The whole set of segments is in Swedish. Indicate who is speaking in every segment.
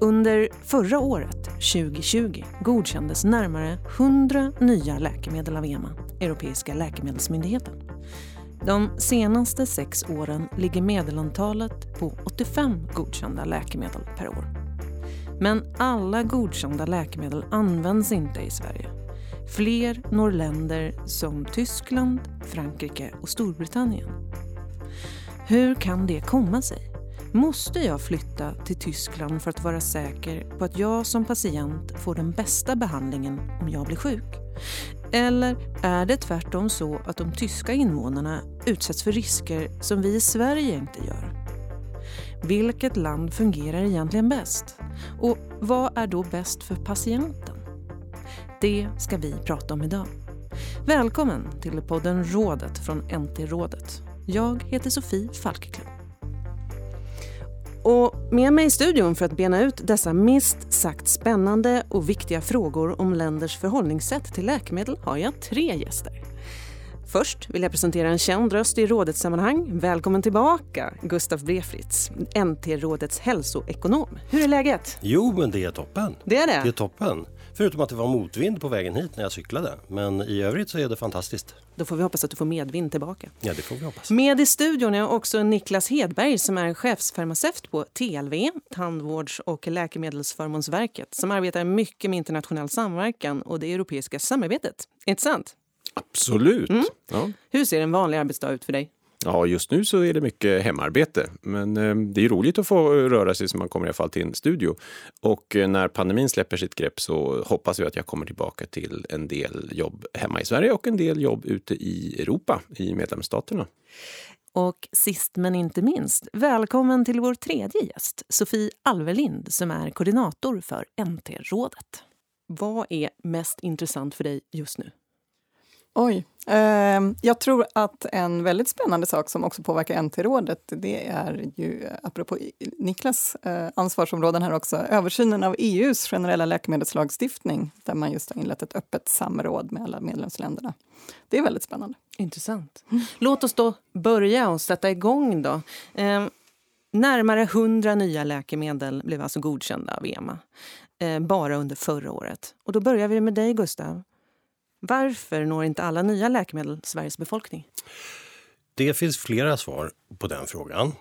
Speaker 1: Under förra året, 2020, godkändes närmare 100 nya läkemedel av EMA, Europeiska läkemedelsmyndigheten. De senaste sex åren ligger medelantalet på 85 godkända läkemedel per år. Men alla godkända läkemedel används inte i Sverige. Fler når länder som Tyskland, Frankrike och Storbritannien. Hur kan det komma sig? Måste jag flytta till Tyskland för att vara säker på att jag som patient får den bästa behandlingen om jag blir sjuk? Eller är det tvärtom så att de tyska invånarna utsätts för risker som vi i Sverige inte gör? Vilket land fungerar egentligen bäst? Och vad är då bäst för patienten? Det ska vi prata om idag. Välkommen till podden Rådet från NT-rådet. Jag heter Sofie Falkeklund. Och med mig i studion för att bena ut dessa minst sagt spännande och viktiga frågor om länders förhållningssätt till läkemedel har jag tre gäster. Först vill jag presentera en känd röst i rådets sammanhang. Välkommen tillbaka, Gustav Brefritz, NT-rådets hälsoekonom. Hur är läget?
Speaker 2: Jo, men det är toppen.
Speaker 1: Det är det?
Speaker 2: Det är toppen. Förutom att det var motvind på vägen hit när jag cyklade. Men i övrigt så är det fantastiskt.
Speaker 1: Då får vi hoppas att du får medvind tillbaka.
Speaker 2: Ja, det får vi hoppas.
Speaker 1: Med i studion är också Niklas Hedberg som är chefsfarmaceut på TLV, Tandvårds och läkemedelsförmånsverket, som arbetar mycket med internationell samverkan och det europeiska samarbetet. Inte sant?
Speaker 3: Absolut. Mm.
Speaker 1: Ja. Hur ser en vanlig arbetsdag ut för dig?
Speaker 3: Ja, just nu så är det mycket hemarbete. Men eh, det är roligt att få röra sig så man kommer i alla fall till en studio. Och eh, när pandemin släpper sitt grepp så hoppas vi att jag kommer tillbaka till en del jobb hemma i Sverige och en del jobb ute i Europa, i medlemsstaterna.
Speaker 1: Och sist men inte minst, välkommen till vår tredje gäst, Sofie Alvelind som är koordinator för NT-rådet. Vad är mest intressant för dig just nu?
Speaker 4: Oj. Eh, jag tror att en väldigt spännande sak som också påverkar NT-rådet, det är ju, eh, apropå Niklas eh, ansvarsområden här också, översynen av EUs generella läkemedelslagstiftning, där man just har inlett ett öppet samråd med alla medlemsländerna. Det är väldigt spännande.
Speaker 1: Intressant. Låt oss då börja och sätta igång då. Eh, närmare 100 nya läkemedel blev alltså godkända av EMA, eh, bara under förra året. Och då börjar vi med dig, Gustav. Varför når inte alla nya läkemedel Sveriges befolkning?
Speaker 2: Det finns flera svar på den frågan.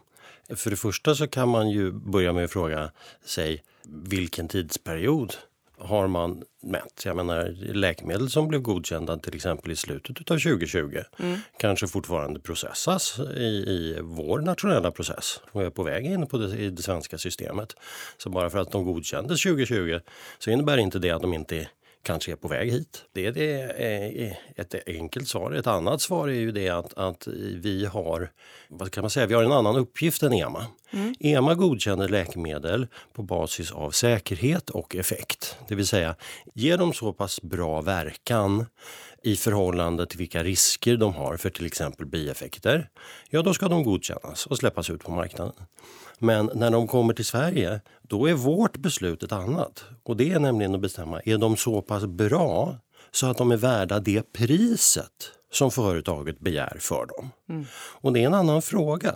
Speaker 2: För det första så kan man ju börja med att fråga sig vilken tidsperiod har man mätt? Jag menar läkemedel som blev godkända till exempel i slutet av 2020 mm. kanske fortfarande processas i, i vår nationella process och är på väg in på det, i det svenska systemet. Så bara för att de godkändes 2020 så innebär inte det att de inte kanske är på väg hit. Det är det, ett enkelt svar. Ett annat svar är ju det att, att vi har, vad kan man säga, vi har en annan uppgift än EMA. Mm. EMA godkänner läkemedel på basis av säkerhet och effekt. Det vill säga, ger de så pass bra verkan i förhållande till vilka risker de har för till exempel bieffekter, ja då ska de godkännas och släppas ut på marknaden. Men när de kommer till Sverige, då är vårt beslut ett annat. Och det är nämligen att bestämma, är de så pass bra så att de är värda det priset som företaget begär för dem? Mm. Och det är en annan fråga.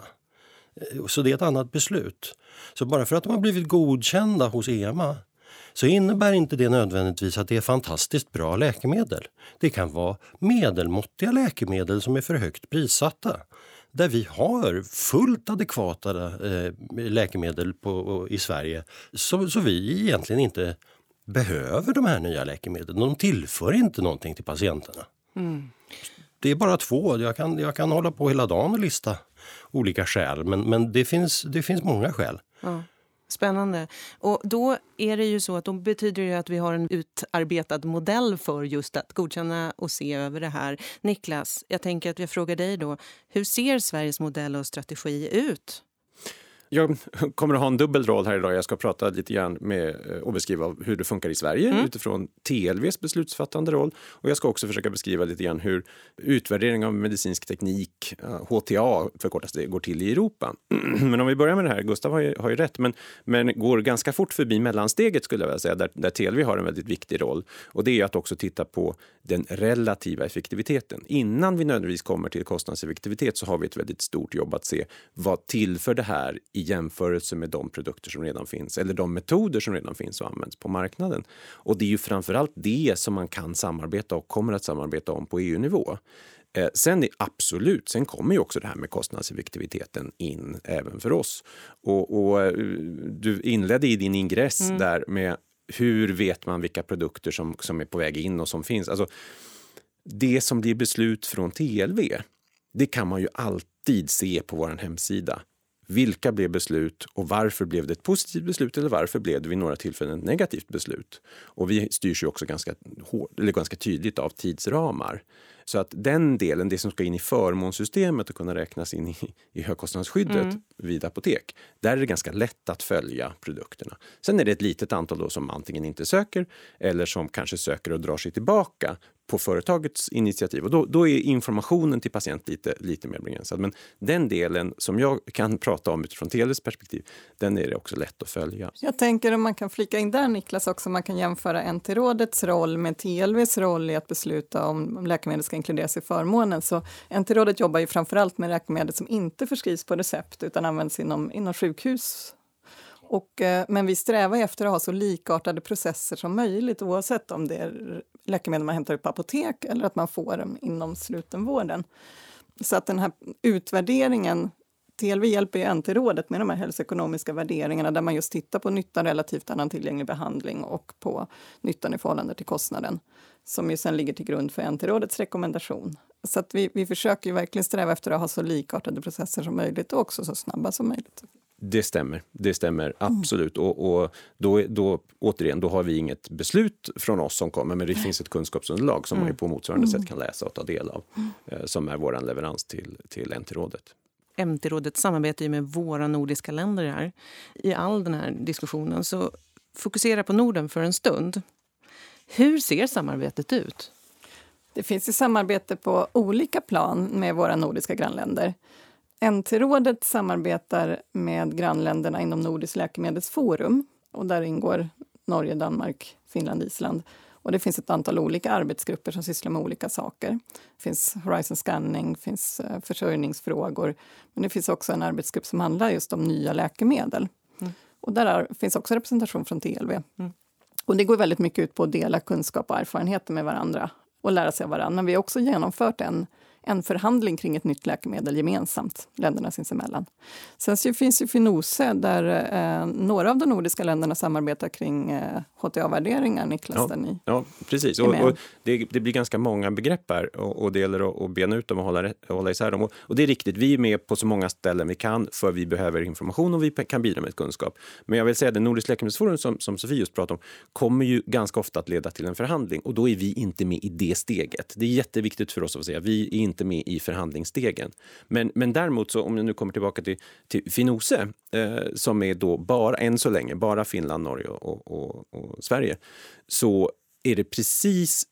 Speaker 2: Så det är ett annat beslut. Så bara för att de har blivit godkända hos EMA så innebär inte det nödvändigtvis att det är fantastiskt bra läkemedel. Det kan vara medelmåttiga läkemedel som är för högt prissatta där vi har fullt adekvata eh, läkemedel på, i Sverige så, så vi egentligen inte behöver de här nya läkemedlen. De tillför inte någonting till patienterna. Mm. Det är bara två. Jag kan, jag kan hålla på hela dagen och lista olika skäl men, men det, finns, det finns många skäl.
Speaker 1: Ja. Spännande. Och då är det ju så att då betyder det att vi har en utarbetad modell för just att godkänna och se över det här. Niklas, jag tänker att jag frågar dig då. Hur ser Sveriges modell och strategi ut?
Speaker 3: Jag kommer att ha en dubbel roll här idag. Jag ska prata lite grann med eh, och beskriva hur det funkar i Sverige mm. utifrån TLVs beslutsfattande roll. Och jag ska också försöka beskriva lite grann hur utvärdering av medicinsk teknik, HTA förkortas det, går till i Europa. Men om vi börjar med det här, Gustav har ju, har ju rätt, men, men går ganska fort förbi mellansteget skulle jag vilja säga, där, där TLV har en väldigt viktig roll. Och det är att också titta på den relativa effektiviteten. Innan vi nödvändigtvis kommer till kostnadseffektivitet så har vi ett väldigt stort jobb att se vad tillför det här i jämförelse med de produkter som redan finns eller de metoder som redan finns och används på marknaden. Och det är ju framförallt det som man kan samarbeta och kommer att samarbeta om på EU-nivå. Eh, sen är absolut, sen kommer ju också det här med kostnadseffektiviteten in även för oss. Och, och eh, du inledde i din ingress mm. där med hur vet man vilka produkter som, som är på väg in och som finns? Alltså, det som blir beslut från TLV, det kan man ju alltid se på vår hemsida. Vilka blev beslut och varför blev det ett positivt beslut eller varför blev det vid några tillfällen ett negativt beslut? Och vi styrs ju också ganska, hård, eller ganska tydligt av tidsramar. Så att den delen, det som ska in i förmånssystemet och kunna räknas in i, i högkostnadsskyddet mm. vid apotek, där är det ganska lätt att följa produkterna. Sen är det ett litet antal då som antingen inte söker eller som kanske söker och drar sig tillbaka på företagets initiativ. Och då, då, är informationen till patient lite, lite mer begränsad. Men den delen som jag kan prata om utifrån Teles perspektiv, den är det också lätt att följa.
Speaker 4: Jag tänker om man kan flika in där Niklas också, man kan jämföra NT-rådets roll med TLVs roll i att besluta om läkemedel ska inkluderas i förmånen. Så NT-rådet jobbar ju framförallt med läkemedel som inte förskrivs på recept utan används inom, inom sjukhus och, eh, men vi strävar efter att ha så likartade processer som möjligt oavsett om det är läkemedel man hämtar ut på apotek eller att man får dem inom slutenvården. Så att den här utvärderingen TLV hjälper ju NT-rådet med de här hälsoekonomiska värderingarna där man just tittar på nyttan relativt annan tillgänglig behandling och på nyttan i förhållande till kostnaden som ju sen ligger till grund för NT-rådets rekommendation. Så att vi, vi försöker ju verkligen sträva efter att ha så likartade processer som möjligt och också så snabba som möjligt.
Speaker 3: Det stämmer, det stämmer mm. absolut. Mm. Och, och, då, då, återigen, då har vi inget beslut från oss som kommer, men det finns ett kunskapsunderlag som mm. man på motsvarande mm. sätt kan läsa och ta del av, mm. eh, som är vår leverans till, till NT-rådet.
Speaker 1: MT-rådet samarbetar ju med våra nordiska länder här. I all den här diskussionen, så fokusera på Norden för en stund. Hur ser samarbetet ut?
Speaker 4: Det finns ju samarbete på olika plan med våra nordiska grannländer. NT-rådet samarbetar med grannländerna inom Nordiskt läkemedelsforum och där ingår Norge, Danmark, Finland, Island. Och det finns ett antal olika arbetsgrupper som sysslar med olika saker. Det finns Horizon Scanning, det finns eh, försörjningsfrågor. Men det finns också en arbetsgrupp som handlar just om nya läkemedel. Mm. Och där är, finns också representation från TLV. Mm. Och det går väldigt mycket ut på att dela kunskap och erfarenheter med varandra och lära sig av varandra. Men vi har också genomfört en en förhandling kring ett nytt läkemedel gemensamt, länderna sinsemellan. Sen så finns ju Finose där eh, några av de nordiska länderna samarbetar kring eh, HTA-värderingar, Niklas.
Speaker 3: Ja, ni ja precis. Och, och det, det, blir ganska många begrepp här och, och det gäller att, att bena ut dem och hålla, hålla isär dem. Och, och det är riktigt, vi är med på så många ställen vi kan för vi behöver information och vi kan bidra med kunskap. Men jag vill säga det Nordiska läkemedelsforum som, som Sofie just pratade om kommer ju ganska ofta att leda till en förhandling och då är vi inte med i det steget. Det är jätteviktigt för oss att säga, vi är inte med i förhandlingsstegen. Men, men däremot, så om jag nu kommer tillbaka till, till Finose, eh, som är då bara, än så länge, bara Finland, Norge och, och, och Sverige, så är det precis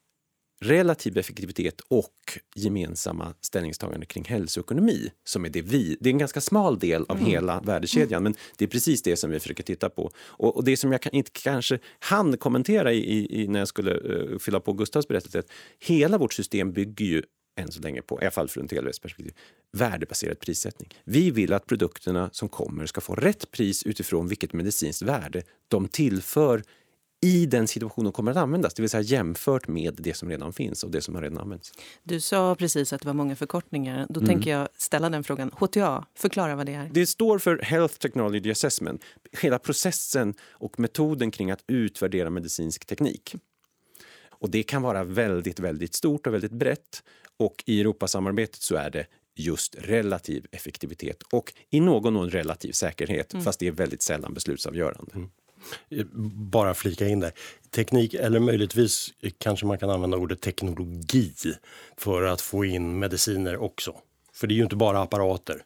Speaker 3: relativ effektivitet och gemensamma ställningstagande kring hälsoekonomi som är det vi... Det är en ganska smal del av mm. hela värdekedjan, men det är precis det som vi försöker titta på. Och, och det som jag kan, inte kanske hann kommentera i, i, när jag skulle uh, fylla på Gustavs berättelse, hela vårt system bygger ju än så länge på, i alla fall från TLVs perspektiv, värdebaserad prissättning. Vi vill att produkterna som kommer ska få rätt pris utifrån vilket medicinskt värde de tillför i den situation de kommer att användas, det vill säga jämfört med det som redan finns och det som har redan använts.
Speaker 1: Du sa precis att det var många förkortningar. Då mm. tänker jag ställa den frågan. HTA, förklara vad det är.
Speaker 3: Det står för Health Technology Assessment. Hela processen och metoden kring att utvärdera medicinsk teknik. Och det kan vara väldigt, väldigt stort och väldigt brett. Och i Europasamarbetet så är det just relativ effektivitet och i någon mån relativ säkerhet, mm. fast det är väldigt sällan beslutsavgörande. Mm.
Speaker 2: Eh, bara flika in där. Teknik, eller möjligtvis kanske man kan använda ordet teknologi för att få in mediciner också. För det är ju inte bara apparater.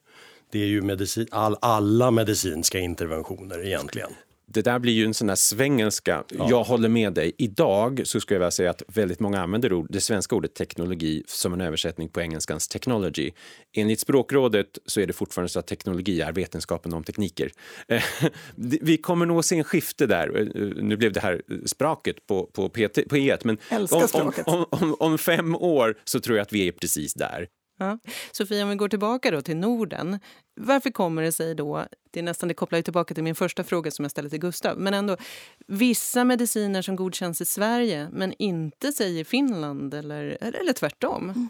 Speaker 2: Det är ju medicin, all, alla medicinska interventioner egentligen
Speaker 3: det där blir ju en sån där svengelska. Ja. Jag håller med dig. Idag så skulle jag vilja säga att väldigt många använder ord, det svenska ordet teknologi som en översättning på engelskans technology. Enligt språkrådet så är det fortfarande så att teknologi är vetenskapen om tekniker. Vi kommer nog att se en skifte där. Eh, nu blev det här språket på, på, PT, på E1, men om, om, om, om, fem år så tror jag att vi är precis där.
Speaker 1: Ja. Sofia, om vi går tillbaka då till Norden. Varför kommer det sig då, det är nästan det kopplar ju tillbaka till min första fråga som jag ställde till Gustav, men ändå vissa mediciner som godkänns i Sverige men inte säger Finland eller, eller tvärtom? Mm.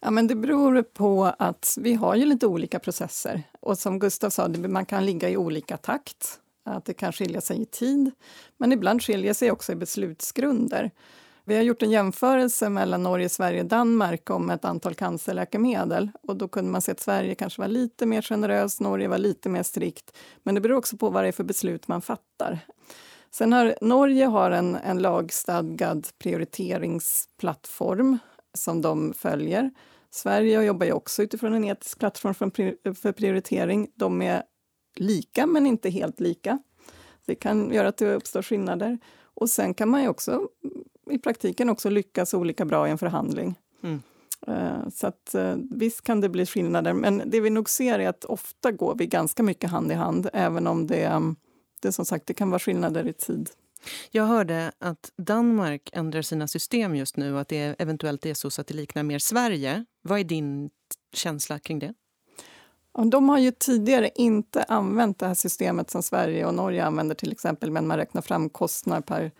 Speaker 4: Ja, men det beror på att vi har ju lite olika processer. Och som Gustav sa, man kan ligga i olika takt. Att det kan skilja sig i tid. Men ibland skiljer sig också i beslutsgrunder. Vi har gjort en jämförelse mellan Norge, Sverige och Danmark om ett antal cancerläkemedel. Och då kunde man se att Sverige kanske var lite mer generöst, Norge var lite mer strikt. Men det beror också på vad det är för beslut man fattar. Sen har Norge har en, en lagstadgad prioriteringsplattform som de följer. Sverige jobbar ju också utifrån en etisk plattform för prioritering. De är lika, men inte helt lika. Det kan göra att det uppstår skillnader. Och sen kan man ju också i praktiken också lyckas olika bra i en förhandling. Mm. Eh, så att, eh, visst kan det bli skillnader, men det vi nog ser är att ofta går vi ganska mycket hand i hand, även om det, det som sagt det kan vara skillnader i tid.
Speaker 1: Jag hörde att Danmark ändrar sina system just nu och att det eventuellt är så att det liknar mer Sverige. Vad är din känsla kring det?
Speaker 4: De har ju tidigare inte använt det här systemet som Sverige och Norge använder till exempel, men man räknar fram kostnader per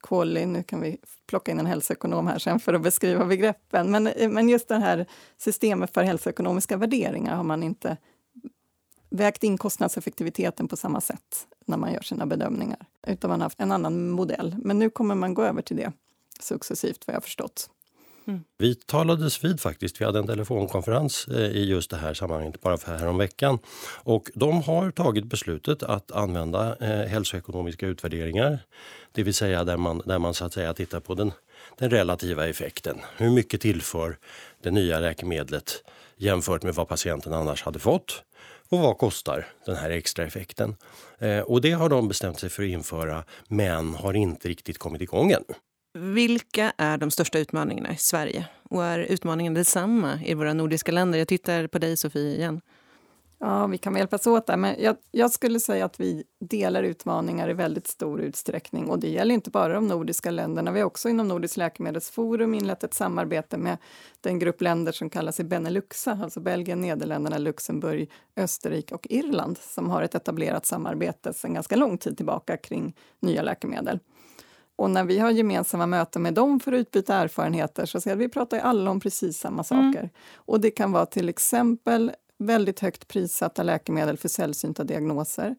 Speaker 4: kolli. Nu kan vi plocka in en hälsoekonom här sen för att beskriva begreppen. Men, men just det här systemet för hälsoekonomiska värderingar har man inte vägt in kostnadseffektiviteten på samma sätt när man gör sina bedömningar, utan man har haft en annan modell. Men nu kommer man gå över till det successivt, vad jag förstått.
Speaker 2: Mm. Vi talades vid faktiskt. Vi hade en telefonkonferens eh, i just det här sammanhanget bara för häromveckan. Och de har tagit beslutet att använda eh, hälsoekonomiska utvärderingar. Det vill säga där man, där man så att säga tittar på den, den relativa effekten. Hur mycket tillför det nya läkemedlet jämfört med vad patienten annars hade fått? Och vad kostar den här extra effekten? Eh, och det har de bestämt sig för att införa men har inte riktigt kommit igång ännu.
Speaker 1: Vilka är de största utmaningarna i Sverige? Och är utmaningen detsamma i våra nordiska länder? Jag tittar på dig, Sofie, igen.
Speaker 4: Ja, vi kan väl hjälpas åt där. Men jag, jag, skulle säga att vi delar utmaningar i väldigt stor utsträckning. Och det gäller inte bara de nordiska länderna. Vi har också inom Nordiskt läkemedelsforum inlett ett samarbete med den grupp länder som kallar sig Beneluxa, alltså Belgien, Nederländerna, Luxemburg, Österrike och Irland, som har ett etablerat samarbete sedan ganska lång tid tillbaka kring nya läkemedel. Och när vi har gemensamma möten med dem för att utbyta erfarenheter så ser vi pratar alla om precis samma mm. saker. Mm. Och det kan vara till exempel väldigt högt prissatta läkemedel för sällsynta diagnoser.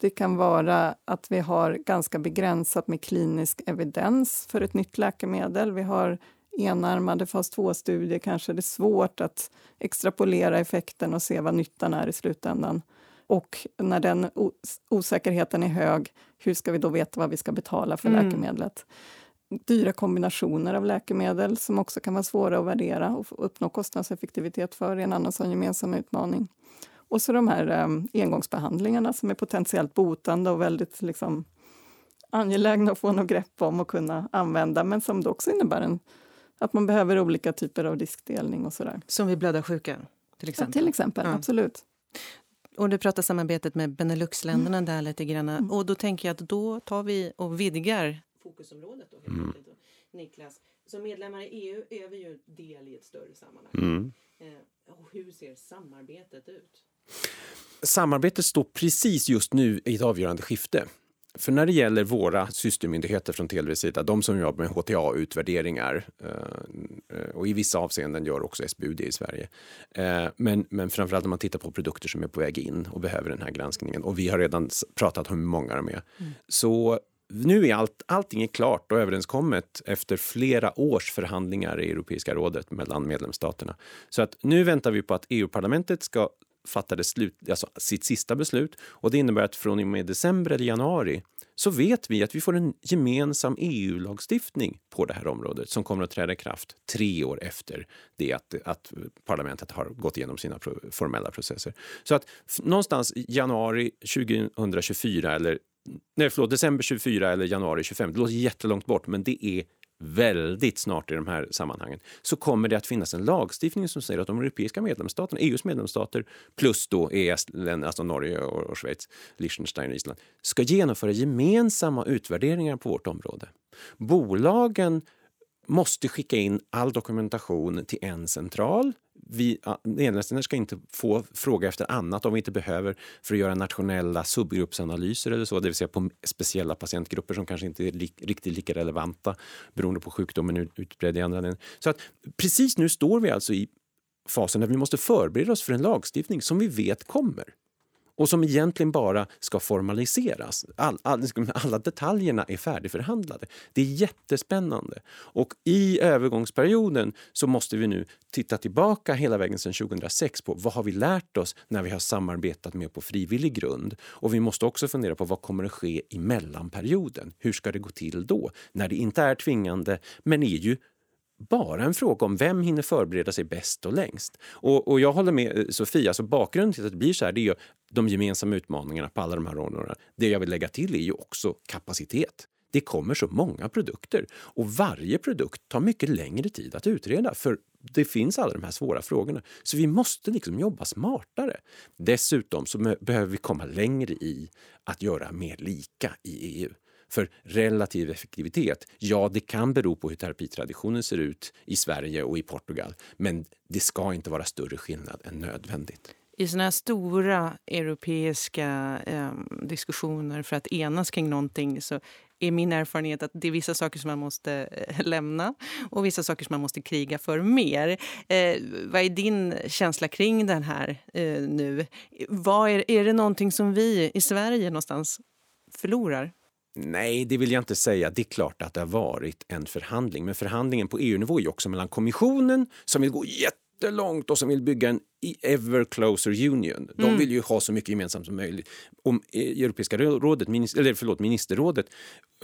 Speaker 4: Det kan vara att vi har ganska begränsat med klinisk evidens för ett nytt läkemedel. Vi har enarmade fas 2-studier kanske. Det är svårt att extrapolera effekten och se vad nyttan är i slutändan. Och när den osäkerheten är hög, hur ska vi då veta vad vi ska betala för mm. läkemedlet? Dyra kombinationer av läkemedel som också kan vara svåra att värdera och uppnå kostnadseffektivitet för är en annan sån gemensam utmaning. Och så de här um, engångsbehandlingarna som är potentiellt botande och väldigt liksom, angelägna att få något grepp om och kunna använda, men som då också innebär en, att man behöver olika typer av riskdelning och sådär.
Speaker 1: Som vid blödarsjuka? Till exempel?
Speaker 4: Ja, till exempel, ja. absolut.
Speaker 1: Och du pratar samarbetet med Beneluxländerna mm. där lite grann. Mm. Och då tänker jag att då tar vi och vidgar fokusområdet. Då, mm. Niklas, som medlemmar i EU är vi ju del i ett större sammanhang. Mm. Eh, och hur ser samarbetet ut?
Speaker 3: Samarbetet står precis just nu i ett avgörande skifte. För när det gäller våra systermyndigheter från TLVs sida, de som jobbar med HTA-utvärderingar eh, och i vissa avseenden gör också SBU det i Sverige. Eh, men, men framförallt när man tittar på produkter som är på väg in och behöver den här granskningen och vi har redan pratat om hur många de är. Mm. Så nu är allt, allting är klart och överenskommet efter flera års förhandlingar i Europeiska rådet mellan medlemsstaterna. Så att nu väntar vi på att EU-parlamentet ska fattade slut, alltså sitt sista beslut och det innebär att från och med december eller januari så vet vi att vi får en gemensam EU-lagstiftning på det här området som kommer att träda i kraft tre år efter det att, att parlamentet har gått igenom sina formella processer. Så att någonstans januari 2024 eller nej, förlåt, december 24 eller januari 25, det låter jättelångt bort, men det är väldigt snart i de här sammanhangen så kommer det att finnas en lagstiftning som säger att de europeiska medlemsstaterna, EUs medlemsstater plus då EES, alltså Norge och Schweiz, Liechtenstein och Island, ska genomföra gemensamma utvärderingar på vårt område. Bolagen måste skicka in all dokumentation till en central vi, medlemsländer ska inte få fråga efter annat om vi inte behöver för att göra nationella subgruppsanalyser eller så, det vill säga på speciella patientgrupper som kanske inte är li, riktigt lika relevanta beroende på sjukdomen utbredd i andra länder. Så att precis nu står vi alltså i fasen där vi måste förbereda oss för en lagstiftning som vi vet kommer och som egentligen bara ska formaliseras. All, all, liksom, alla detaljerna är färdigförhandlade. Det är jättespännande. Och i övergångsperioden så måste vi nu titta tillbaka hela vägen sedan 2006 på vad har vi lärt oss när vi har samarbetat med på frivillig grund. Och vi måste också fundera på vad kommer att ske i mellanperioden. Hur ska det gå till då? När det inte är tvingande men är ju bara en fråga om vem hinner förbereda sig bäst och längst. Och, och jag håller med eh, Sofia, alltså bakgrunden till att det blir så här det är ju de gemensamma utmaningarna på alla de här områdena. Det jag vill lägga till är ju också kapacitet. Det kommer så många produkter och varje produkt tar mycket längre tid att utreda för det finns alla de här svåra frågorna. Så vi måste liksom jobba smartare. Dessutom så behöver vi komma längre i att göra mer lika i EU. För relativ effektivitet, ja det kan bero på hur terapitraditionen ser ut i Sverige och i Portugal. Men det ska inte vara större skillnad än nödvändigt.
Speaker 1: I såna här stora europeiska eh, diskussioner för att enas kring någonting så är min erfarenhet att det är vissa saker som man måste eh, lämna och vissa saker som man måste kriga för mer. Eh, vad är din känsla kring den här eh, nu? Vad är, är det någonting som vi i Sverige någonstans förlorar?
Speaker 3: Nej, det vill jag inte säga. Det är klart att det har varit en förhandling. Men förhandlingen på EU-nivå är också mellan kommissionen som vill gå jättelångt och som vill bygga en ever closer union. De mm. vill ju ha så mycket gemensamt som möjligt. Om eh, Europeiska rådet, eller förlåt, ministerrådet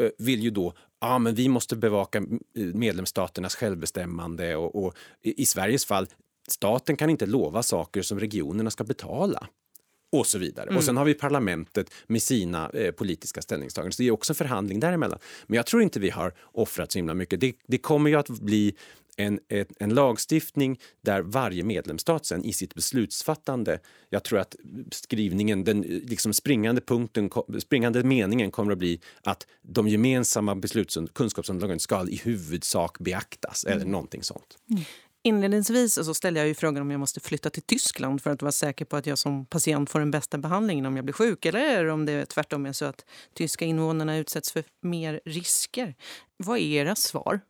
Speaker 3: eh, vill ju då ja, men vi måste bevaka medlemsstaternas självbestämmande och, och i Sveriges fall staten kan inte lova saker som regionerna ska betala och så vidare. Mm. Och sen har vi parlamentet med sina eh, politiska ställningstaganden. Så det är också förhandling däremellan. Men jag tror inte vi har offrat så himla mycket. Det, det kommer ju att bli en, en, en, lagstiftning där varje medlemsstat sen i sitt beslutsfattande, jag tror att skrivningen, den liksom springande punkten, springande meningen kommer att bli att de gemensamma besluts kunskapsunderlagen ska i huvudsak beaktas mm. eller någonting sånt. Mm.
Speaker 1: Inledningsvis så ställde jag ju frågan om jag måste flytta till Tyskland för att vara säker på att jag som patient får den bästa behandlingen om jag blir sjuk eller om det tvärtom är så att tyska invånarna utsätts för mer risker. Vad är era svar?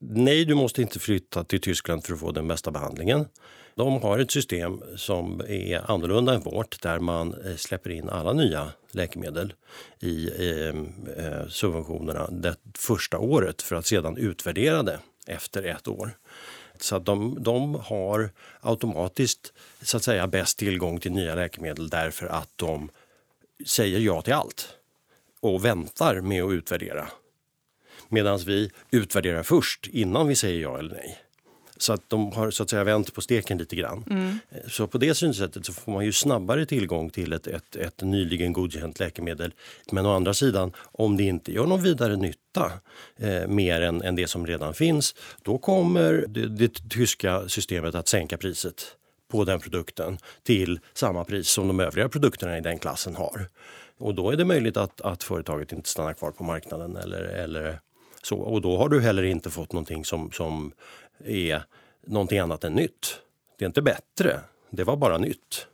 Speaker 2: Nej, du måste inte flytta till Tyskland för att få den bästa behandlingen. De har ett system som är annorlunda än vårt där man eh, släpper in alla nya läkemedel i ehm, eh, subventionerna det första året för att sedan utvärdera det efter ett år. Så att de, de har automatiskt så att säga bäst tillgång till nya läkemedel därför att de säger ja till allt och väntar med att utvärdera. Medan vi utvärderar först innan vi säger ja eller nej. Så att de har så att säga vänt på steken lite grann. Mm. Så på det synsättet så får man ju snabbare tillgång till ett, ett, ett nyligen godkänt läkemedel. Men å andra sidan, om det inte gör någon vidare nytta eh, mer än, än det som redan finns, då kommer det, det tyska systemet att sänka priset på den produkten till samma pris som de övriga produkterna i den klassen har. Och då är det möjligt att, att företaget inte stannar kvar på marknaden eller, eller så. Och då har du heller inte fått någonting som, som är någonting annat än nytt. Det är inte bättre, det var bara nytt.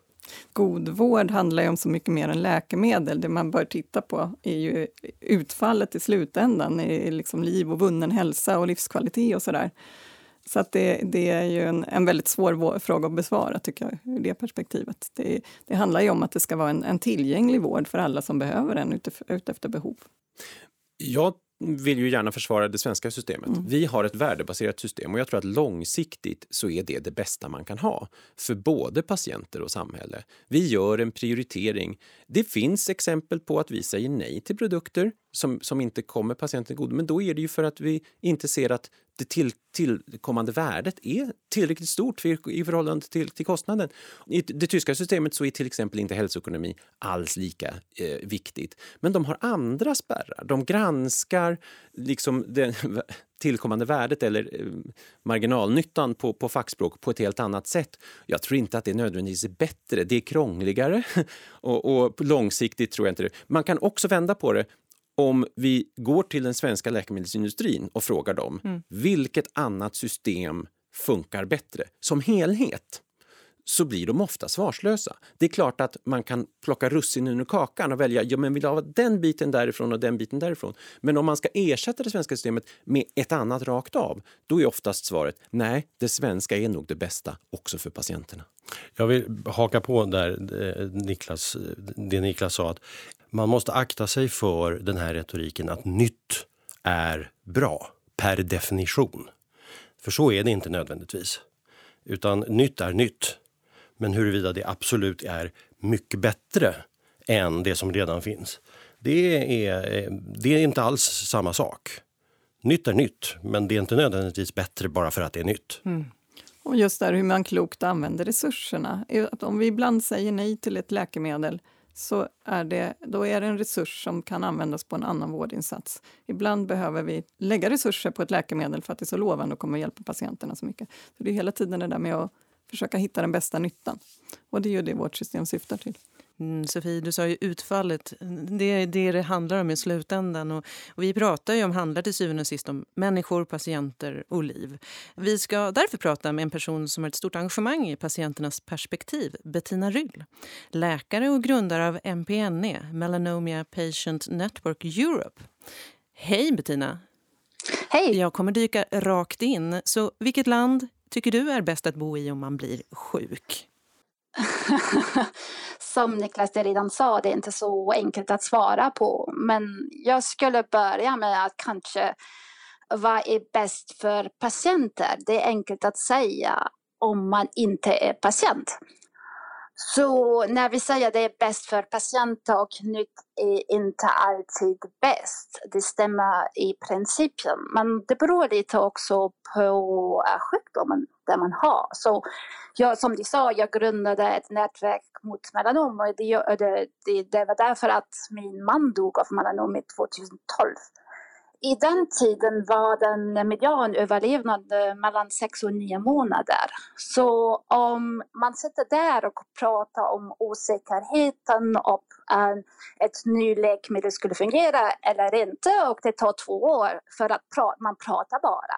Speaker 4: God vård handlar ju om så mycket mer än läkemedel. Det man bör titta på är ju utfallet i slutändan, är liksom liv och vunnen hälsa och livskvalitet och sådär. Så att det, det är ju en, en väldigt svår fråga att besvara, tycker jag, ur det perspektivet. Det, det handlar ju om att det ska vara en, en tillgänglig vård för alla som behöver den utefter behov.
Speaker 3: Jag vill ju gärna försvara det svenska systemet. Mm. Vi har ett värdebaserat system och jag tror att långsiktigt så är det det bästa man kan ha för både patienter och samhälle. Vi gör en prioritering. Det finns exempel på att vi säger nej till produkter som, som inte kommer patienten god, men då är det ju för att vi inte ser att det till, tillkommande värdet är tillräckligt stort för, i förhållande till, till kostnaden. I det tyska systemet så är till exempel inte hälsoekonomi alls lika eh, viktigt. Men de har andra spärrar. De granskar liksom det tillkommande värdet eller eh, marginalnyttan på, på fackspråk på ett helt annat sätt. Jag tror inte att det nödvändigtvis är bättre. Det är krångligare och, och långsiktigt tror jag inte det. Man kan också vända på det om vi går till den svenska läkemedelsindustrin och frågar dem mm. vilket annat system funkar bättre. Som helhet så blir de ofta svarslösa. Det är klart att man kan plocka russinen ur kakan och välja, ja men vill ha den biten därifrån och den biten därifrån. Men om man ska ersätta det svenska systemet med ett annat rakt av, då är oftast svaret nej, det svenska är nog det bästa också för patienterna.
Speaker 2: Jag vill haka på där eh, Niklas, det Niklas sa att man måste akta sig för den här retoriken att nytt är bra per definition. För så är det inte nödvändigtvis. Utan nytt är nytt. Men huruvida det absolut är mycket bättre än det som redan finns, det är, eh, det är inte alls samma sak. Nytt är nytt, men det är inte nödvändigtvis bättre bara för att det är nytt. Mm.
Speaker 4: Och just där hur man klokt använder resurserna. Att om vi ibland säger nej till ett läkemedel så är det, då är det en resurs som kan användas på en annan vårdinsats. Ibland behöver vi lägga resurser på ett läkemedel för att det är så lovande och kommer hjälpa patienterna så mycket. Så det är hela tiden det där med att försöka hitta den bästa nyttan. Och det är ju det vårt system syftar till.
Speaker 1: Mm, Sofie, du sa ju utfallet. Det är det det handlar om i slutändan. Och, och, vi pratar ju om, handlar till syvende och sist om människor, patienter och liv. Vi ska därför prata med en person som har ett stort engagemang i patienternas perspektiv, Bettina Ryll. Läkare och grundare av MPNE, Melanomia Patient Network Europe. Hej Bettina!
Speaker 5: Hej!
Speaker 1: Jag kommer dyka rakt in. Så vilket land tycker du är bäst att bo i om man blir sjuk?
Speaker 5: Som Niklas redan sa, det är inte så enkelt att svara på. Men jag skulle börja med att kanske vad är bäst för patienter? Det är enkelt att säga om man inte är patient. Så när vi säger att det är bäst för patienter och nytt är inte alltid bäst. Det stämmer i principen, men det beror lite också på eh, sjukdomen där man har. Så jag, som du sa, jag grundade ett nätverk mot melanom och det, det, det, det var därför att min man dog av melanom 2012 i den tiden var den medianöverlevnad eh, mellan sex och nio månader. Så om man sitter där och pratar om osäkerheten om eh, ett nytt läkemedel skulle fungera eller inte och det tar två år för att man pratar bara.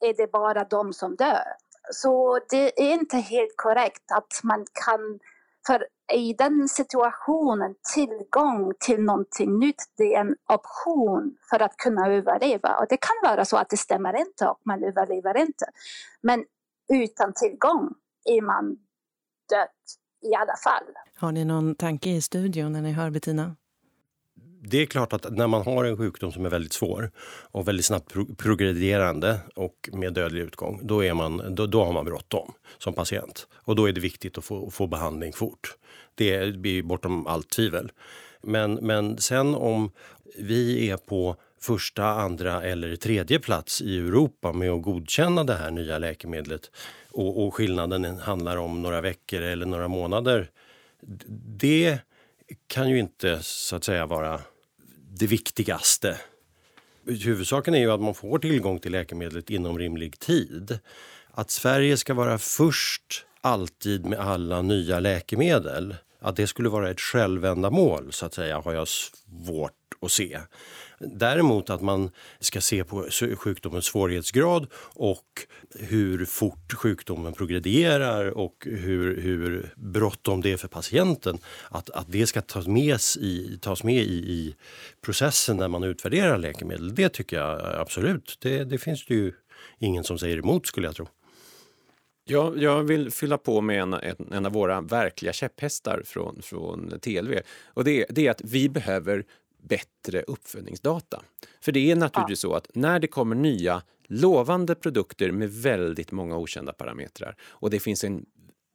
Speaker 5: Är det bara de som dör? Så det är inte helt korrekt att man kan för i den situationen, tillgång till någonting nytt, det är en option för att kunna överleva. Och det kan vara så att det stämmer inte och man överlever inte. Men utan tillgång är man död i alla fall.
Speaker 1: Har ni någon tanke i studion när ni hör Bettina?
Speaker 2: Det är klart att när man har en sjukdom som är väldigt svår och väldigt snabbt pro progredierande och med dödlig utgång, då, är man, då, då har man bråttom som patient. Och då är det viktigt att få, få behandling fort. Det är bortom allt tvivel. Men, men sen om vi är på första, andra eller tredje plats i Europa med att godkänna det här nya läkemedlet och, och skillnaden handlar om några veckor eller några månader. Det kan ju inte så att säga vara det viktigaste. Huvudsaken är ju att man får tillgång till läkemedlet inom rimlig tid. Att Sverige ska vara först alltid med alla nya läkemedel, att det skulle vara ett självändamål så att säga har jag svårt att se. Däremot att man ska se på sjukdomens svårighetsgrad och hur fort sjukdomen progredierar och hur, hur bråttom det är för patienten. Att, att det ska tas med, i, tas med i, i processen när man utvärderar läkemedel, det tycker jag absolut. Det, det finns det ju ingen som säger emot skulle jag tro.
Speaker 3: Ja, jag vill fylla på med en, en, en av våra verkliga käpphästar från, från TLV. Och det, det är att vi behöver bättre uppföljningsdata. För det är naturligtvis så att när det kommer nya lovande produkter med väldigt många okända parametrar och det finns en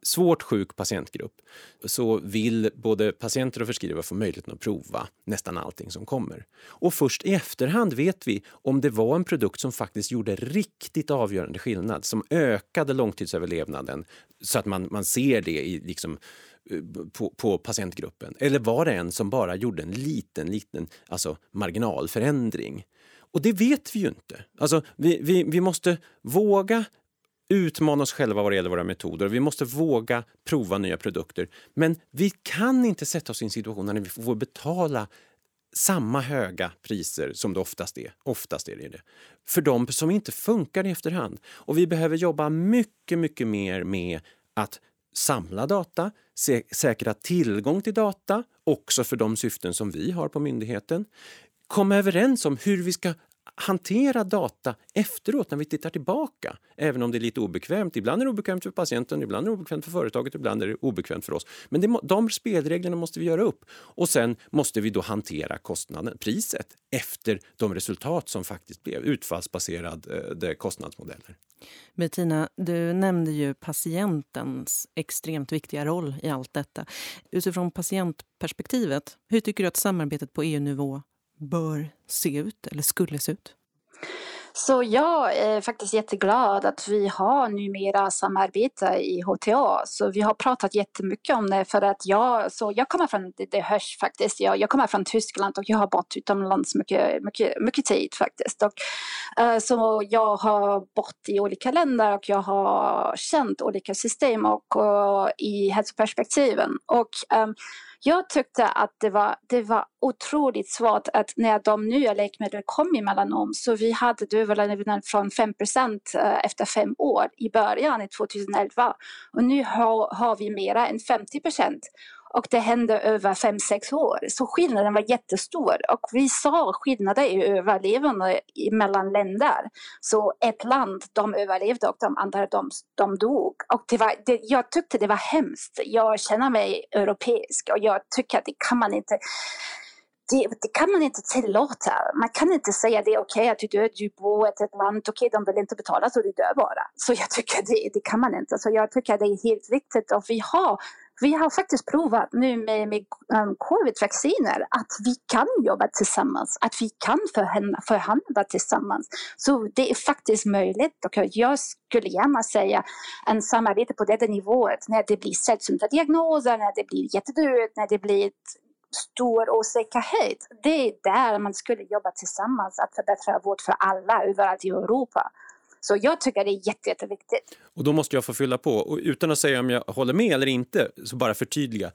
Speaker 3: svårt sjuk patientgrupp så vill både patienter och förskrivare få möjligheten att prova nästan allting som kommer. Och först i efterhand vet vi om det var en produkt som faktiskt gjorde riktigt avgörande skillnad, som ökade långtidsöverlevnaden så att man, man ser det i liksom på, på, patientgruppen? Eller var det en som bara gjorde en liten, liten alltså marginalförändring? Och det vet vi ju inte. Alltså, vi, vi, vi måste våga utmana oss själva vad det gäller våra metoder. Vi måste våga prova nya produkter. Men vi kan inte sätta oss i en situation där vi får betala samma höga priser som det oftast är. Oftast är det det. För de som inte funkar i efterhand. Och vi behöver jobba mycket, mycket mer med att samla data, sä säkra tillgång till data, också för de syften som vi har på myndigheten. Komma överens om hur vi ska hantera data efteråt när vi tittar tillbaka. Även om det är lite obekvämt. Ibland är det obekvämt för patienten, ibland är det obekvämt för företaget, ibland är det obekvämt för oss. Men det, de spelreglerna måste vi göra upp. Och sen måste vi då hantera kostnaden, priset, efter de resultat som faktiskt blev utfallsbaserade eh, kostnadsmodeller.
Speaker 1: Bettina, du nämnde ju patientens extremt viktiga roll i allt detta. Utifrån patientperspektivet, hur tycker du att samarbetet på EU-nivå bör se ut eller skulle se ut?
Speaker 5: Så jag är faktiskt jätteglad att vi har numera samarbete i HTA. Så vi har pratat jättemycket om det för att jag, så jag kommer från, det, det hörs faktiskt, jag, jag kommer från Tyskland och jag har bott utomlands mycket, mycket, mycket tid faktiskt. Och, eh, så jag har bott i olika länder och jag har känt olika system och, och i hälsoperspektiven. Och um, jag tyckte att det var, det var otroligt svårt att när de nya läkemedlen kom i melanom så vi hade överlevnad från 5 eh, efter fem år i början i 2011 och nu har, har vi mera än 50 och det hände över fem sex år. Så skillnaden var jättestor och vi sa skillnader i överlevande mellan länder. Så ett land, de överlevde och de andra, de, de dog. Och det var, det, jag tyckte det var hemskt. Jag känner mig europeisk och jag tycker att det kan man inte det, det, kan man inte tillåta. Man kan inte säga det är okej okay att du dör, du bor i ett land, okej okay, de vill inte betala så du dör bara. Så jag tycker det, det kan man inte. Så jag tycker det är helt viktigt och vi har vi har faktiskt provat nu med, med um, covid-vacciner att vi kan jobba tillsammans, att vi kan förhandla, förhandla tillsammans. Så det är faktiskt möjligt och jag skulle gärna säga en samarbete på detta nivået när det blir sällsynta diagnoser, när det blir jättedöd, när det blir stor osäkerhet. Det är där man skulle jobba tillsammans att förbättra vård för alla överallt i Europa. Så jag tycker det är jätte, jätteviktigt.
Speaker 3: Och då måste jag få fylla på, och utan att säga om jag håller med eller inte, så bara förtydliga.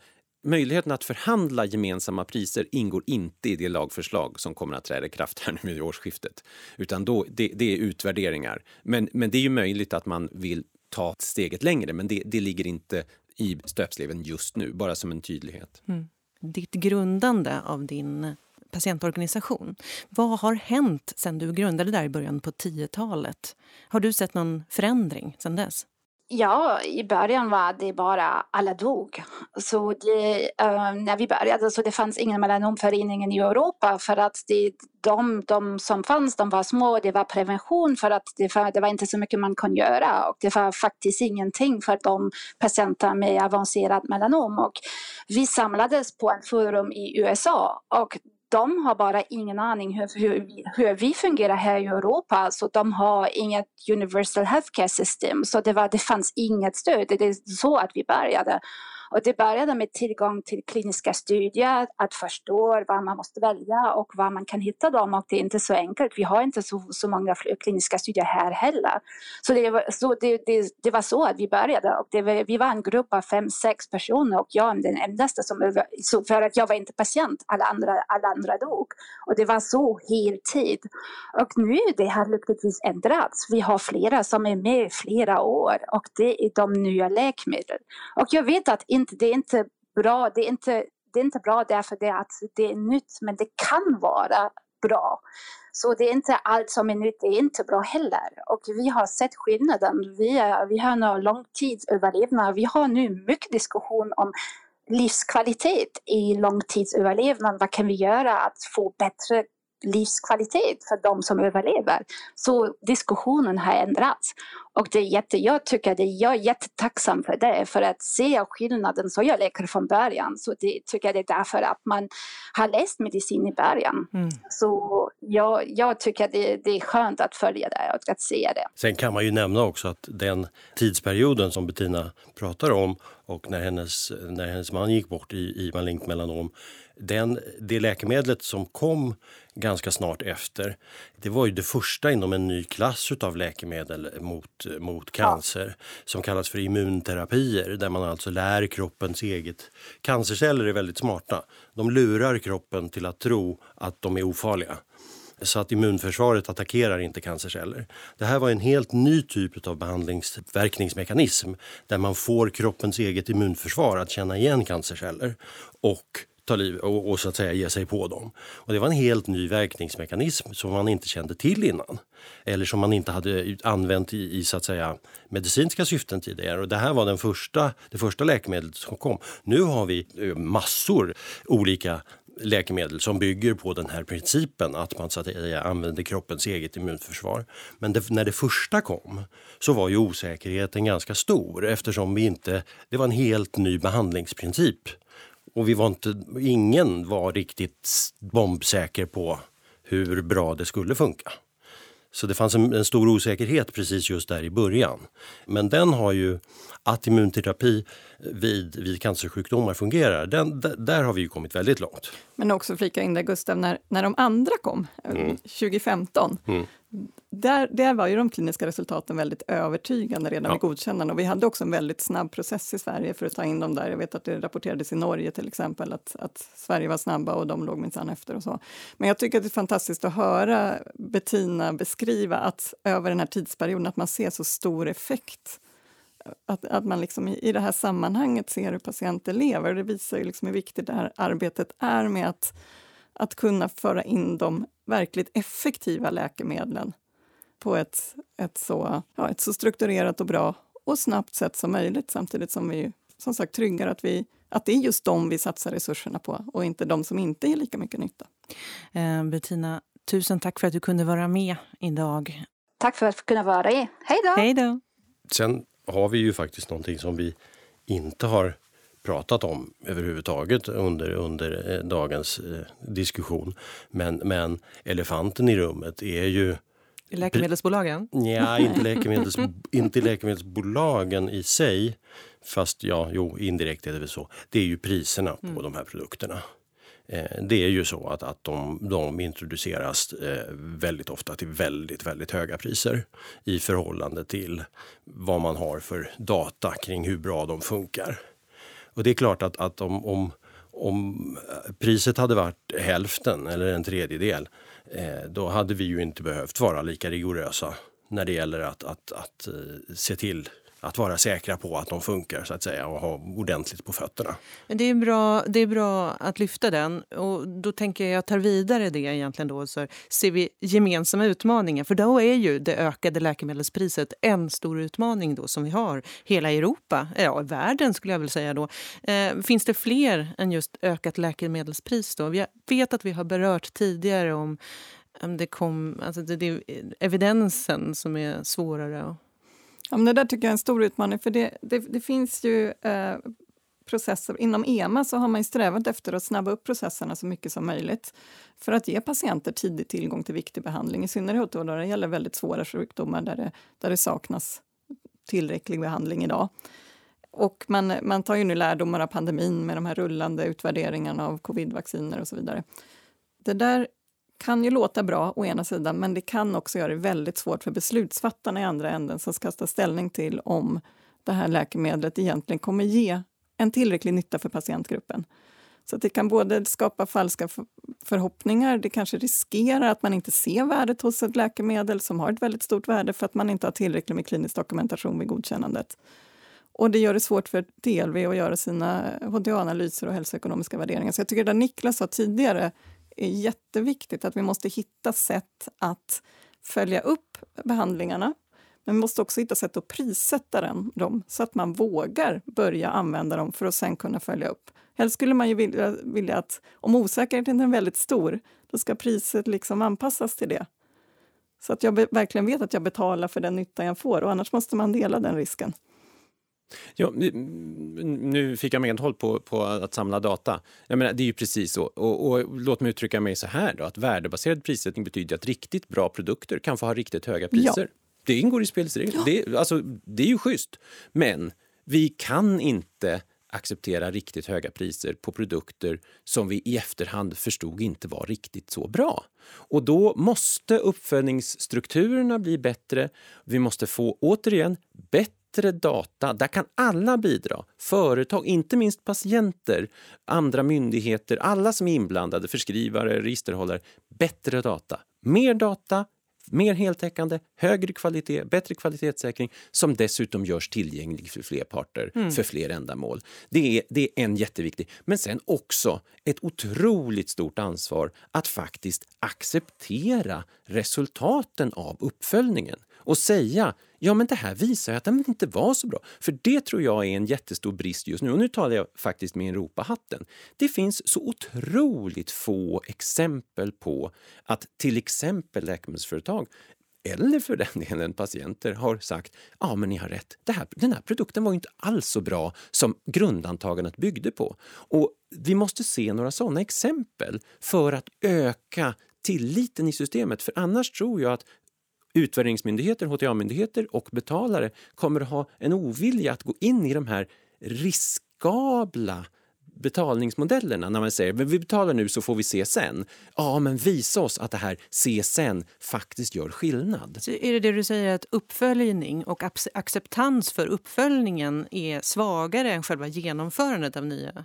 Speaker 3: Möjligheten att förhandla gemensamma priser ingår inte i det lagförslag som kommer att träda i kraft här nu vid årsskiftet. Utan då, det, det, är utvärderingar. Men, men det är ju möjligt att man vill ta steget längre, men det, det ligger inte i stöpsleven just nu, bara som en tydlighet. Mm.
Speaker 1: Ditt grundande av din patientorganisation. Vad har hänt sen du grundade där i början på 10-talet? Har du sett någon förändring sen dess?
Speaker 5: Ja, i början var det bara alla dog. Så det, uh, när vi började så det fanns ingen melanomförening i Europa för att det, de, de som fanns de var små, det var prevention för att det var, det var inte så mycket man kunde göra och det var faktiskt ingenting för de patienter med avancerad melanom. Och vi samlades på ett forum i USA och de har bara ingen aning hur, hur, hur vi fungerar här i Europa. Så de har inget universal healthcare system. Så det, var, det fanns inget stöd. Det är så att vi började. Och det började med tillgång till kliniska studier, att förstå vad man måste välja och var man kan hitta dem. Och det är inte så enkelt. Vi har inte så, så många kliniska studier här heller. Så det var så, det, det, det var så att vi började. Och var, vi var en grupp av fem, sex personer och jag är den endaste som Så för att jag var inte patient. Alla andra, alla andra dog. Och det var så heltid. Och nu det har lyckligtvis ändrats. Vi har flera som är med i flera år och det är de nya läkemedel. Och jag vet att inte, det är inte bra. Det är inte, det är inte bra därför det att det är nytt, men det kan vara bra. Så det är inte allt som är nytt, det är inte bra heller. Och vi har sett skillnaden. Vi, är, vi har nu långtidsöverlevnad. Vi har nu mycket diskussion om livskvalitet i långtidsöverlevnad. Vad kan vi göra att få bättre livskvalitet för de som överlever. Så diskussionen har ändrats. Och det är jätte, jag tycker det, jag är jättetacksam för det, för att se skillnaden. Så jag läkare från början, så det tycker jag det är därför att man har läst medicin i början. Mm. Så jag, jag tycker det, det är skönt att följa det och att se det.
Speaker 2: Sen kan man ju nämna också att den tidsperioden som Bettina pratar om och när hennes, när hennes man gick bort i, i malignt melanom Den, det läkemedlet som kom ganska snart efter, det var ju det första inom en ny klass av läkemedel mot, mot cancer ja. som kallas för immunterapier där man alltså lär kroppens eget... Cancerceller är väldigt smarta. De lurar kroppen till att tro att de är ofarliga så att immunförsvaret attackerar inte cancerceller. Det här var en helt ny typ av behandlingsverkningsmekanism där man får kroppens eget immunförsvar att känna igen cancerceller och ta liv och, och, så att säga ge sig på dem. Och det var en helt ny verkningsmekanism som man inte kände till innan. Eller som man inte hade använt i, i så att säga medicinska syften tidigare. Och det här var den första, det första läkemedlet som kom. Nu har vi eh, massor olika läkemedel som bygger på den här principen att man så att säga, använder kroppens eget immunförsvar. Men det, när det första kom så var ju osäkerheten ganska stor eftersom vi inte, det var en helt ny behandlingsprincip. Och vi var inte, ingen var riktigt bombsäker på hur bra det skulle funka. Så det fanns en, en, stor osäkerhet precis just där i början. Men den har ju, att immunterapi vid, vid cancersjukdomar fungerar, den, där har vi ju kommit väldigt långt.
Speaker 4: Men också flika in där Gustav, när, när de andra kom, mm. 2015, mm där, där var ju de kliniska resultaten väldigt övertygande redan ja. vid godkännande. Och vi hade också en väldigt snabb process i Sverige för att ta in dem där. Jag vet att det rapporterades i Norge till exempel att, att Sverige var snabba och de låg minsann efter och så. Men jag tycker att det är fantastiskt att höra Bettina beskriva att över den här tidsperioden att man ser så stor effekt. Att, att man liksom i, i det här sammanhanget ser hur patienter lever. Och det visar ju liksom hur viktigt det här arbetet är med att, att kunna föra in de verkligt effektiva läkemedlen på ett, ett, så, ja, ett så strukturerat och bra och snabbt sätt som möjligt samtidigt som vi som sagt tryggar att, vi, att det är just dem vi satsar resurserna på och inte de som inte ger lika mycket nytta.
Speaker 1: Eh, Bettina, tusen tack för att du kunde vara med idag.
Speaker 5: Tack för att kunna vara med. Hej då!
Speaker 1: Hej då!
Speaker 2: Sen har vi ju faktiskt någonting som vi inte har pratat om överhuvudtaget under, under eh, dagens eh, diskussion. Men, men elefanten i rummet är ju
Speaker 1: Läkemedelsbolagen?
Speaker 2: Ja, inte, läkemedels, inte läkemedelsbolagen i sig. Fast ja, jo, indirekt är det väl så. Det är ju priserna på mm. de här produkterna. Eh, det är ju så att, att de, de introduceras eh, väldigt ofta till väldigt, väldigt höga priser i förhållande till vad man har för data kring hur bra de funkar. Och det är klart att, att om, om, om eh, priset hade varit hälften eller en tredjedel då hade vi ju inte behövt vara lika rigorösa när det gäller att, att, att se till att vara säkra på att de funkar så att säga och ha ordentligt på fötterna.
Speaker 1: Det är bra, det är bra att lyfta den och då tänker jag jag tar vidare det egentligen då så ser vi gemensamma utmaningar för då är ju det ökade läkemedelspriset en stor utmaning då som vi har hela Europa, ja världen skulle jag väl säga då. Eh, finns det fler än just ökat läkemedelspris då? Jag vet att vi har berört tidigare om det kom, alltså det, det är evidensen som är svårare
Speaker 4: Ja, men det där tycker jag är en stor utmaning, för det, det, det finns ju eh, processer. Inom EMA så har man strävat efter att snabba upp processerna så mycket som möjligt för att ge patienter tidig tillgång till viktig behandling, i synnerhet då det gäller väldigt svåra sjukdomar där det, där det saknas tillräcklig behandling idag. Och man, man tar ju nu lärdomar av pandemin med de här rullande utvärderingarna av covidvacciner och så vidare. Det där kan ju låta bra å ena sidan, men det kan också göra det väldigt svårt för beslutsfattarna i andra änden som ska ta ställning till om det här läkemedlet egentligen kommer ge en tillräcklig nytta för patientgruppen. Så det kan både skapa falska förhoppningar, det kanske riskerar att man inte ser värdet hos ett läkemedel som har ett väldigt stort värde för att man inte har tillräckligt med klinisk dokumentation vid godkännandet. Och det gör det svårt för TLV att göra sina HTA-analyser och hälsoekonomiska värderingar. Så jag tycker det Niklas sa tidigare är jätteviktigt att vi måste hitta sätt att följa upp behandlingarna. Men vi måste också hitta sätt att prissätta den, dem så att man vågar börja använda dem för att sen kunna följa upp. Helst skulle man ju vilja, vilja att om osäkerheten är väldigt stor, då ska priset liksom anpassas till det. Så att jag verkligen vet att jag betalar för den nytta jag får och annars måste man dela den risken.
Speaker 3: Ja, nu fick jag medhåll på, på att samla data. Jag menar, det är ju precis så. Och, och, låt mig uttrycka mig så här då, att värdebaserad prissättning betyder att riktigt bra produkter kan få ha riktigt höga priser. Ja. Det ingår i spelets. Ja. Det, alltså, det är ju schysst. Men vi kan inte acceptera riktigt höga priser på produkter som vi i efterhand förstod inte var riktigt så bra. Och då måste uppföljningsstrukturerna bli bättre. Vi måste få, återigen, bättre data. Där kan alla bidra. Företag, inte minst patienter, andra myndigheter, alla som är inblandade, förskrivare, registerhållare. Bättre data. Mer data, mer heltäckande, högre kvalitet, bättre kvalitetssäkring som dessutom görs tillgänglig för fler parter, mm. för fler ändamål. Det är, det är en jätteviktig. Men sen också ett otroligt stort ansvar att faktiskt acceptera resultaten av uppföljningen och säga ja men det här visar att den inte var så bra. För det tror jag är en jättestor brist just nu. Och nu talar jag faktiskt med Europahatten. Det finns så otroligt få exempel på att till exempel läkemedelsföretag eller för den delen patienter har sagt ja men ni har rätt, det här, den här produkten var inte alls så bra som grundantagandet byggde på. Och vi måste se några sådana exempel för att öka tilliten i systemet. För annars tror jag att utvärderingsmyndigheter, HTA-myndigheter och betalare kommer att ha en ovilja att gå in i de här riskabla betalningsmodellerna när man säger men vi betalar nu så får vi se sen. Ja, men visa oss att det här se sen faktiskt gör skillnad.
Speaker 1: Så är det det du säger att uppföljning och acceptans för uppföljningen är svagare än själva genomförandet av nya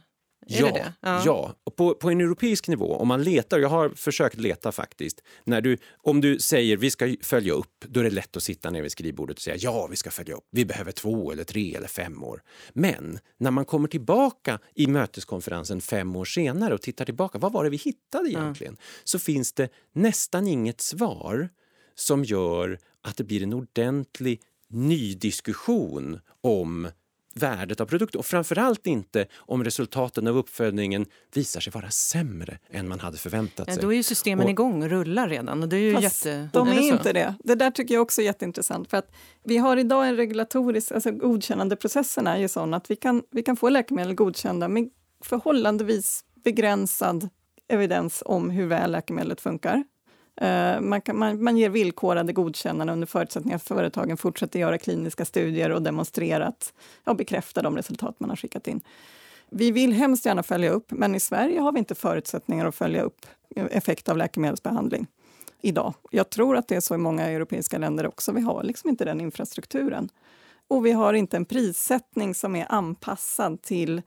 Speaker 3: ja, det Ja. ja. Och på, på en europeisk nivå, om man letar, jag har försökt leta faktiskt, när du, om du säger vi ska följa upp, då är det lätt att sitta ner vid skrivbordet och säga ja, vi ska följa upp, vi behöver två eller tre eller fem år. Men när man kommer tillbaka i möteskonferensen fem år senare och tittar tillbaka, vad var det vi hittade egentligen? Ja. Så finns det nästan inget svar som gör att det blir en ordentlig ny diskussion om värdet av produkten och framförallt inte om resultaten av uppföljningen visar sig vara sämre än man hade förväntat sig.
Speaker 1: Ja, då är ju systemen och, igång och rullar redan. Och det är ju jätte...
Speaker 4: de är inte det. Det där tycker jag också är jätteintressant. För att vi har idag en regulatorisk, alltså godkännandeprocessen är ju sån att vi kan, vi kan få läkemedel godkända med förhållandevis begränsad evidens om hur väl läkemedlet funkar. Eh, man, kan, man, man ger villkorade godkännanden under förutsättning att företagen fortsätter göra kliniska studier och demonstrerat och bekräfta de resultat man har skickat in. Vi vill hemskt gärna följa upp, men i Sverige har vi inte förutsättningar att följa upp eh, effekt av läkemedelsbehandling idag. Jag tror att det är så i många europeiska länder också. Vi har liksom inte den infrastrukturen. Och vi har inte en prissättning som är anpassad till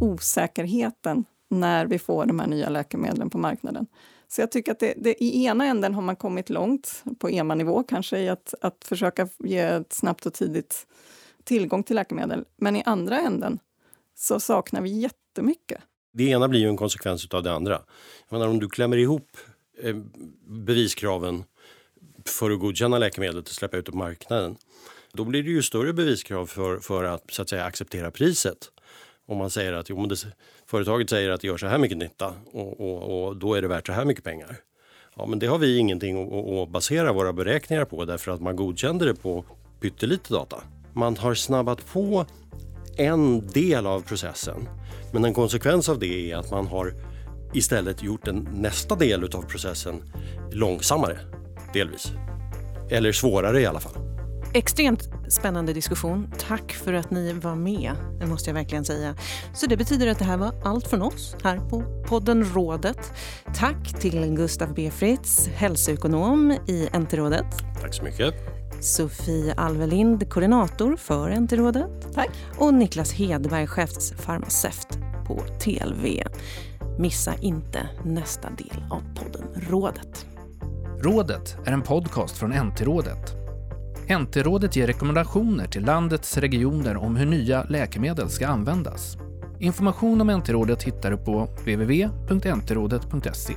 Speaker 4: osäkerheten när vi får de här nya läkemedlen på marknaden. Så jag tycker att det, det, i ena änden har man kommit långt, på EMA-nivå kanske, i att, att försöka ge ett snabbt och tidigt tillgång till läkemedel. Men i andra änden så saknar vi jättemycket.
Speaker 2: Det ena blir ju en konsekvens av det andra. Jag menar, om du klämmer ihop eh, beviskraven för att godkänna läkemedlet och släppa ut det på marknaden, då blir det ju större beviskrav för, för att, så att säga, acceptera priset. Om man säger att jo, det, företaget säger att det gör så här mycket nytta och, och, och, då är det värt så här mycket pengar. Ja, men det har vi ingenting att, att basera våra beräkningar på därför att man godkände det på pyttelite data. Man har snabbat på en del av processen men en konsekvens av det är att man har istället gjort den nästa del av processen långsammare, delvis. Eller svårare i alla fall.
Speaker 1: Extremt spännande diskussion. Tack för att ni var med, det måste jag verkligen säga. Så det betyder att det här var allt från oss här på podden Rådet. Tack till Gustav B Fritz, hälsoekonom i NT-rådet.
Speaker 2: Tack så mycket.
Speaker 1: Sofie Alvelind, koordinator för NT-rådet.
Speaker 4: Tack.
Speaker 1: Och Niklas Hedberg, chefsfarmaceut på TLV. Missa inte nästa del av podden Rådet.
Speaker 6: Rådet är en podcast från NT-rådet NT-rådet ger rekommendationer till landets regioner om hur nya läkemedel ska användas. Information om NT-rådet hittar du på www.ntrådet.se.